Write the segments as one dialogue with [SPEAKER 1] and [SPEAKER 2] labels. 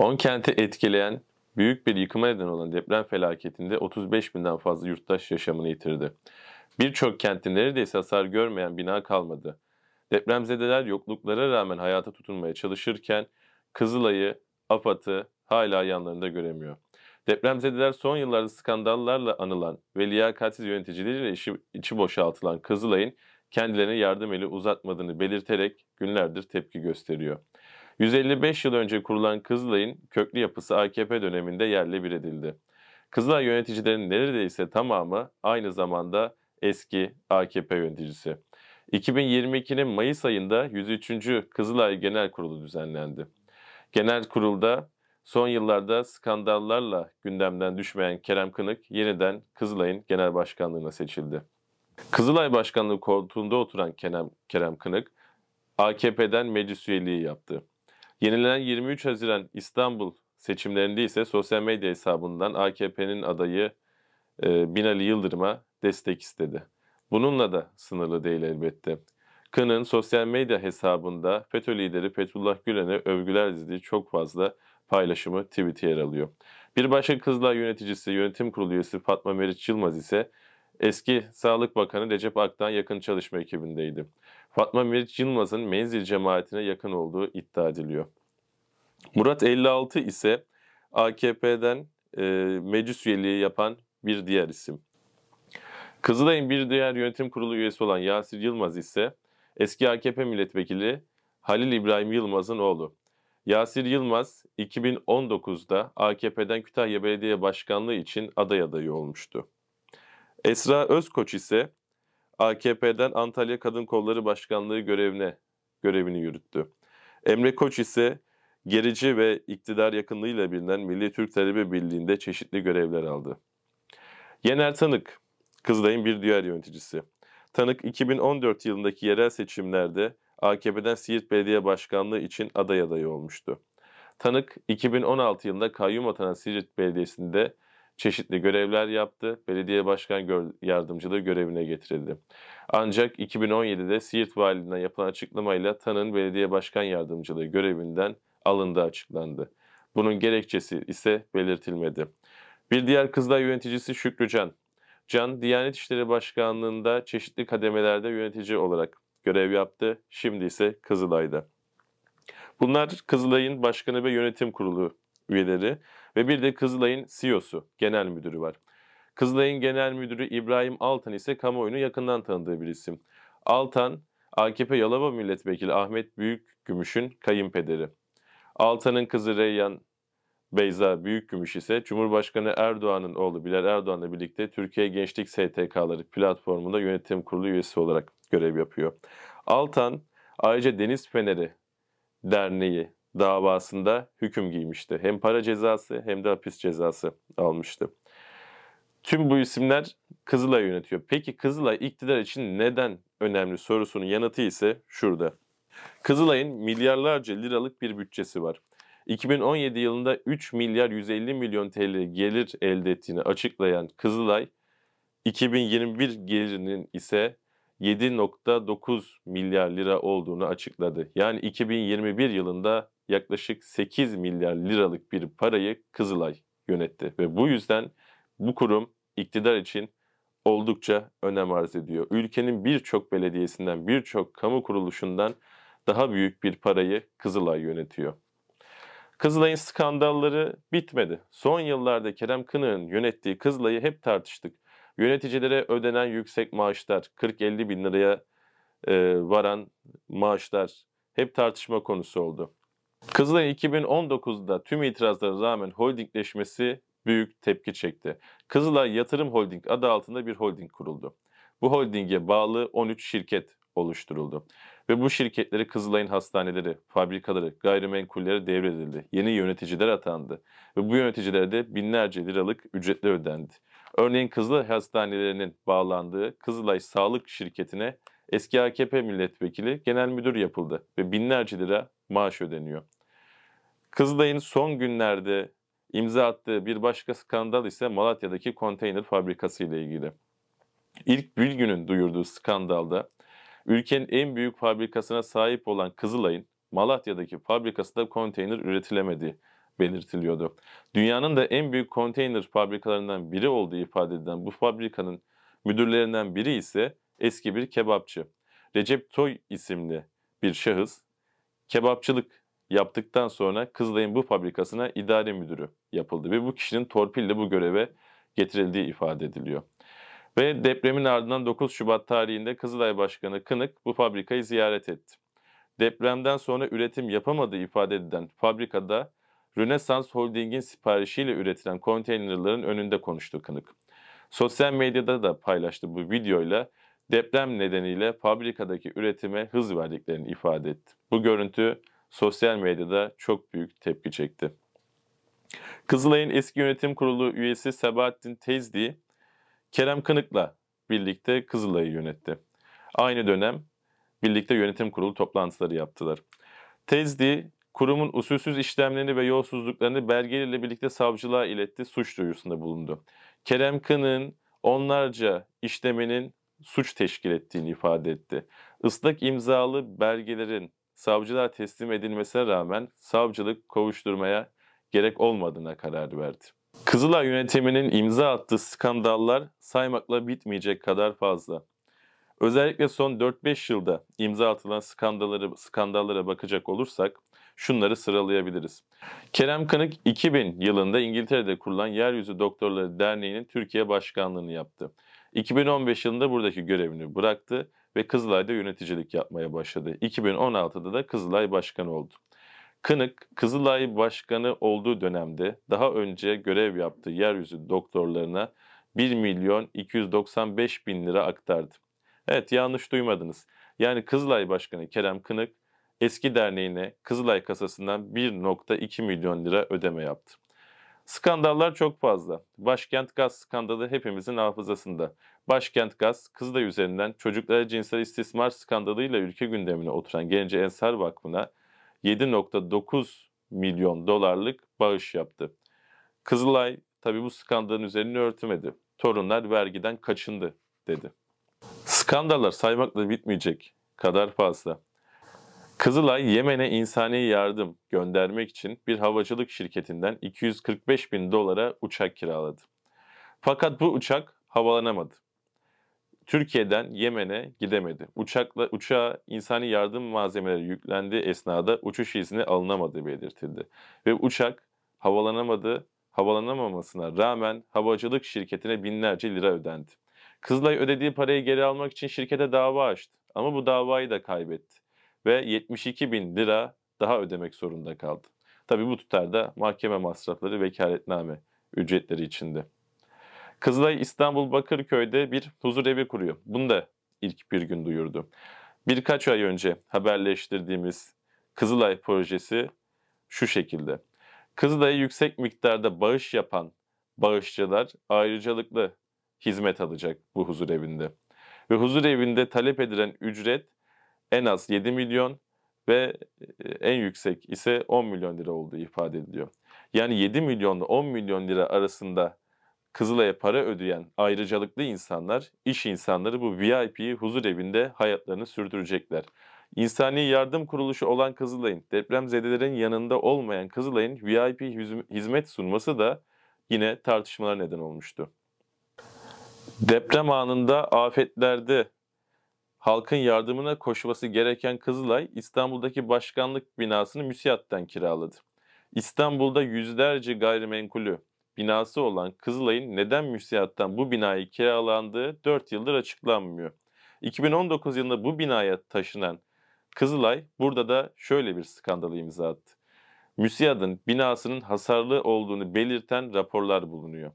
[SPEAKER 1] 10 kenti etkileyen büyük bir yıkıma neden olan deprem felaketinde 35 binden fazla yurttaş yaşamını yitirdi. Birçok kentte neredeyse hasar görmeyen bina kalmadı. Depremzedeler yokluklara rağmen hayata tutunmaya çalışırken Kızılay'ı, AFAD'ı hala yanlarında göremiyor. Depremzedeler son yıllarda skandallarla anılan ve liyakatsiz yöneticileriyle işi, içi boşaltılan Kızılay'ın kendilerine yardım eli uzatmadığını belirterek günlerdir tepki gösteriyor. 155 yıl önce kurulan Kızılay'ın köklü yapısı AKP döneminde yerle bir edildi. Kızılay yöneticilerinin neredeyse tamamı aynı zamanda eski AKP yöneticisi. 2022'nin Mayıs ayında 103. Kızılay Genel Kurulu düzenlendi. Genel kurulda son yıllarda skandallarla gündemden düşmeyen Kerem Kınık yeniden Kızılay'ın genel başkanlığına seçildi. Kızılay Başkanlığı koltuğunda oturan Kerem, Kerem Kınık, AKP'den meclis üyeliği yaptı. Yenilenen 23 Haziran İstanbul seçimlerinde ise sosyal medya hesabından AKP'nin adayı e, Binali Yıldırım'a destek istedi. Bununla da sınırlı değil elbette. Kın'ın sosyal medya hesabında FETÖ lideri Fethullah Gülen'e övgüler dizdiği çok fazla paylaşımı tweet'i yer alıyor. Bir başka Kızılay yöneticisi, yönetim kurulu üyesi Fatma Meriç Yılmaz ise eski Sağlık Bakanı Recep Ak'tan yakın çalışma ekibindeydi. Fatma Meriç Yılmaz'ın menzil cemaatine yakın olduğu iddia ediliyor. Murat 56 ise AKP'den e, meclis üyeliği yapan bir diğer isim. Kızılay'ın bir diğer yönetim kurulu üyesi olan Yasir Yılmaz ise eski AKP milletvekili Halil İbrahim Yılmaz'ın oğlu. Yasir Yılmaz 2019'da AKP'den Kütahya Belediye Başkanlığı için aday adayı olmuştu. Esra Özkoç ise AKP'den Antalya Kadın Kolları Başkanlığı görevine görevini yürüttü. Emre Koç ise gerici ve iktidar yakınlığıyla bilinen Milli Türk Talebe Birliği'nde çeşitli görevler aldı. Yener Tanık, Kızılay'ın bir diğer yöneticisi. Tanık 2014 yılındaki yerel seçimlerde AKP'den Siirt Belediye Başkanlığı için aday adayı olmuştu. Tanık 2016 yılında kayyum atanan Siirt Belediyesi'nde çeşitli görevler yaptı. Belediye başkan yardımcılığı görevine getirildi. Ancak 2017'de Siirt Valiliğinden yapılan açıklamayla Tan'ın belediye başkan yardımcılığı görevinden alındığı açıklandı. Bunun gerekçesi ise belirtilmedi. Bir diğer Kızılay yöneticisi Şükrü Can. Can, Diyanet İşleri Başkanlığı'nda çeşitli kademelerde yönetici olarak görev yaptı. Şimdi ise Kızılay'da. Bunlar Kızılay'ın başkanı ve yönetim kurulu üyeleri ve bir de Kızılay'ın CEO'su, genel müdürü var. Kızılay'ın genel müdürü İbrahim Altan ise kamuoyunu yakından tanıdığı bir isim. Altan, AKP Yalova Milletvekili Ahmet Büyükgümüş'ün kayınpederi. Altan'ın kızı Reyyan Beyza Büyükgümüş ise Cumhurbaşkanı Erdoğan'ın oğlu Bilal Erdoğan'la birlikte Türkiye Gençlik STK'ları platformunda yönetim kurulu üyesi olarak görev yapıyor. Altan ayrıca Deniz Feneri Derneği davasında hüküm giymişti. Hem para cezası hem de hapis cezası almıştı. Tüm bu isimler Kızılay yönetiyor. Peki Kızılay iktidar için neden önemli sorusunun yanıtı ise şurada. Kızılay'ın milyarlarca liralık bir bütçesi var. 2017 yılında 3 milyar 150 milyon TL gelir elde ettiğini açıklayan Kızılay, 2021 gelirinin ise 7.9 milyar lira olduğunu açıkladı. Yani 2021 yılında yaklaşık 8 milyar liralık bir parayı Kızılay yönetti ve bu yüzden bu kurum iktidar için oldukça önem arz ediyor. Ülkenin birçok belediyesinden, birçok kamu kuruluşundan daha büyük bir parayı Kızılay yönetiyor. Kızılay'ın skandalları bitmedi. Son yıllarda Kerem Kınık'ın yönettiği Kızılay'ı hep tartıştık. Yöneticilere ödenen yüksek maaşlar, 40-50 bin liraya e, varan maaşlar hep tartışma konusu oldu. Kızılay 2019'da tüm itirazlara rağmen holdingleşmesi büyük tepki çekti. Kızılay Yatırım Holding adı altında bir holding kuruldu. Bu holdinge bağlı 13 şirket oluşturuldu. Ve bu şirketleri Kızılay'ın hastaneleri, fabrikaları, gayrimenkulleri devredildi. Yeni yöneticiler atandı. Ve bu yöneticilere de binlerce liralık ücretler ödendi. Örneğin Kızılay Hastanelerinin bağlandığı Kızılay Sağlık Şirketi'ne eski AKP milletvekili genel müdür yapıldı ve binlerce lira maaş ödeniyor. Kızılay'ın son günlerde imza attığı bir başka skandal ise Malatya'daki konteyner fabrikası ile ilgili. İlk Bülgün'ün duyurduğu skandalda ülkenin en büyük fabrikasına sahip olan Kızılay'ın Malatya'daki fabrikasında konteyner üretilemediği belirtiliyordu. Dünyanın da en büyük konteyner fabrikalarından biri olduğu ifade edilen bu fabrikanın müdürlerinden biri ise eski bir kebapçı. Recep Toy isimli bir şahıs kebapçılık yaptıktan sonra Kızılay'ın bu fabrikasına idare müdürü yapıldı ve bu kişinin torpille bu göreve getirildiği ifade ediliyor. Ve depremin ardından 9 Şubat tarihinde Kızılay Başkanı Kınık bu fabrikayı ziyaret etti. Depremden sonra üretim yapamadığı ifade edilen fabrikada Rönesans Holding'in siparişiyle üretilen konteynerların önünde konuştu Kınık. Sosyal medyada da paylaştı bu videoyla deprem nedeniyle fabrikadaki üretime hız verdiklerini ifade etti. Bu görüntü sosyal medyada çok büyük tepki çekti. Kızılay'ın eski yönetim kurulu üyesi Sebahattin Tezdi, Kerem Kınık'la birlikte Kızılay'ı yönetti. Aynı dönem birlikte yönetim kurulu toplantıları yaptılar. Tezdi, kurumun usulsüz işlemlerini ve yolsuzluklarını belgeleriyle birlikte savcılığa iletti, suç duyurusunda bulundu. Kerem Kınık'ın onlarca işlemenin suç teşkil ettiğini ifade etti. Islak imzalı belgelerin savcılığa teslim edilmesine rağmen savcılık kovuşturmaya gerek olmadığına karar verdi. Kızılay yönetiminin imza attığı skandallar saymakla bitmeyecek kadar fazla. Özellikle son 4-5 yılda imza atılan skandalları, skandallara bakacak olursak şunları sıralayabiliriz. Kerem Kınık 2000 yılında İngiltere'de kurulan Yeryüzü Doktorları Derneği'nin Türkiye Başkanlığını yaptı. 2015 yılında buradaki görevini bıraktı ve Kızılay'da yöneticilik yapmaya başladı. 2016'da da Kızılay Başkanı oldu. Kınık, Kızılay Başkanı olduğu dönemde daha önce görev yaptığı yeryüzü doktorlarına 1 milyon 295 bin lira aktardı. Evet yanlış duymadınız. Yani Kızılay Başkanı Kerem Kınık eski derneğine Kızılay kasasından 1.2 milyon lira ödeme yaptı. Skandallar çok fazla. Başkent gaz skandalı hepimizin hafızasında. Başkent gaz, Kızılay üzerinden çocuklara cinsel istismar skandalıyla ülke gündemine oturan Gence Ensar Vakfı'na 7.9 milyon dolarlık bağış yaptı. Kızılay tabi bu skandalın üzerini örtmedi. Torunlar vergiden kaçındı dedi. Skandallar saymakla bitmeyecek kadar fazla. Kızılay Yemen'e insani yardım göndermek için bir havacılık şirketinden 245 bin dolara uçak kiraladı. Fakat bu uçak havalanamadı. Türkiye'den Yemen'e gidemedi. Uçakla uçağa insani yardım malzemeleri yüklendiği esnada uçuş izni alınamadığı belirtildi. Ve uçak havalanamadı, havalanamamasına rağmen havacılık şirketine binlerce lira ödendi. Kızılay ödediği parayı geri almak için şirkete dava açtı ama bu davayı da kaybetti ve 72 bin lira daha ödemek zorunda kaldı. Tabi bu tutarda mahkeme masrafları vekaletname ücretleri içinde. Kızılay İstanbul Bakırköy'de bir huzur evi kuruyor. Bunu da ilk bir gün duyurdu. Birkaç ay önce haberleştirdiğimiz Kızılay projesi şu şekilde. Kızılay'a yüksek miktarda bağış yapan bağışçılar ayrıcalıklı hizmet alacak bu huzur evinde. Ve huzur evinde talep edilen ücret en az 7 milyon ve e, en yüksek ise 10 milyon lira olduğu ifade ediliyor. Yani 7 milyonla 10 milyon lira arasında Kızılay'a para ödeyen ayrıcalıklı insanlar, iş insanları bu VIP huzur evinde hayatlarını sürdürecekler. İnsani yardım kuruluşu olan Kızılay'ın, depremzedelerin yanında olmayan Kızılay'ın VIP hizmet sunması da yine tartışmalar neden olmuştu. Deprem anında afetlerde halkın yardımına koşması gereken Kızılay, İstanbul'daki başkanlık binasını müsiyattan kiraladı. İstanbul'da yüzlerce gayrimenkulü binası olan Kızılay'ın neden müsiyattan bu binayı kiralandığı 4 yıldır açıklanmıyor. 2019 yılında bu binaya taşınan Kızılay burada da şöyle bir skandalı imza attı. Müsiyadın binasının hasarlı olduğunu belirten raporlar bulunuyor.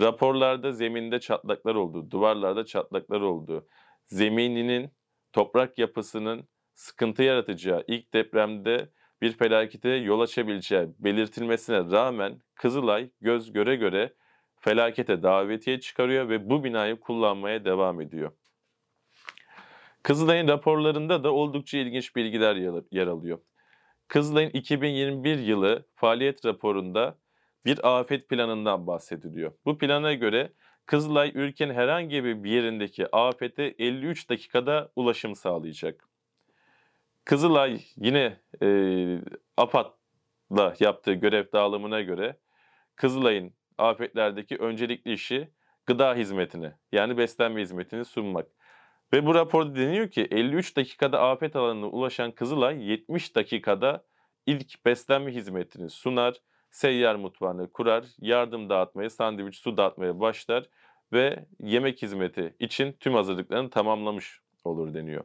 [SPEAKER 1] Raporlarda zeminde çatlaklar olduğu, duvarlarda çatlaklar olduğu, zemininin, toprak yapısının sıkıntı yaratacağı ilk depremde bir felakete yol açabileceği belirtilmesine rağmen Kızılay göz göre göre felakete davetiye çıkarıyor ve bu binayı kullanmaya devam ediyor. Kızılay'ın raporlarında da oldukça ilginç bilgiler yer alıyor. Kızılay'ın 2021 yılı faaliyet raporunda bir afet planından bahsediliyor. Bu plana göre Kızılay ülkenin herhangi bir yerindeki afete 53 dakikada ulaşım sağlayacak. Kızılay yine e, AFAD da yaptığı görev dağılımına göre Kızılay'ın afetlerdeki öncelikli işi gıda hizmetini yani beslenme hizmetini sunmak. Ve bu raporda deniyor ki 53 dakikada afet alanına ulaşan Kızılay 70 dakikada ilk beslenme hizmetini sunar, seyyar mutfağını kurar, yardım dağıtmaya, sandviç, su dağıtmaya başlar ve yemek hizmeti için tüm hazırlıklarını tamamlamış olur deniyor.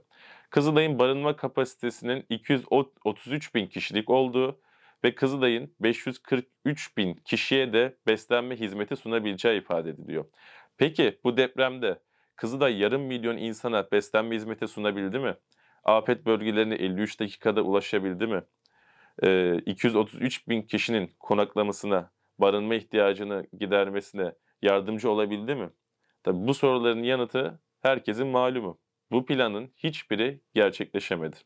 [SPEAKER 1] Kızılay'ın barınma kapasitesinin 233 bin kişilik olduğu ve Kızılay'ın 543 bin kişiye de beslenme hizmeti sunabileceği ifade ediliyor. Peki bu depremde Kızılay yarım milyon insana beslenme hizmeti sunabildi mi? Afet bölgelerine 53 dakikada ulaşabildi mi? Ee, 233 bin kişinin konaklamasına, barınma ihtiyacını gidermesine yardımcı olabildi mi? Tabii bu soruların yanıtı herkesin malumu. Bu planın hiçbiri gerçekleşemedi.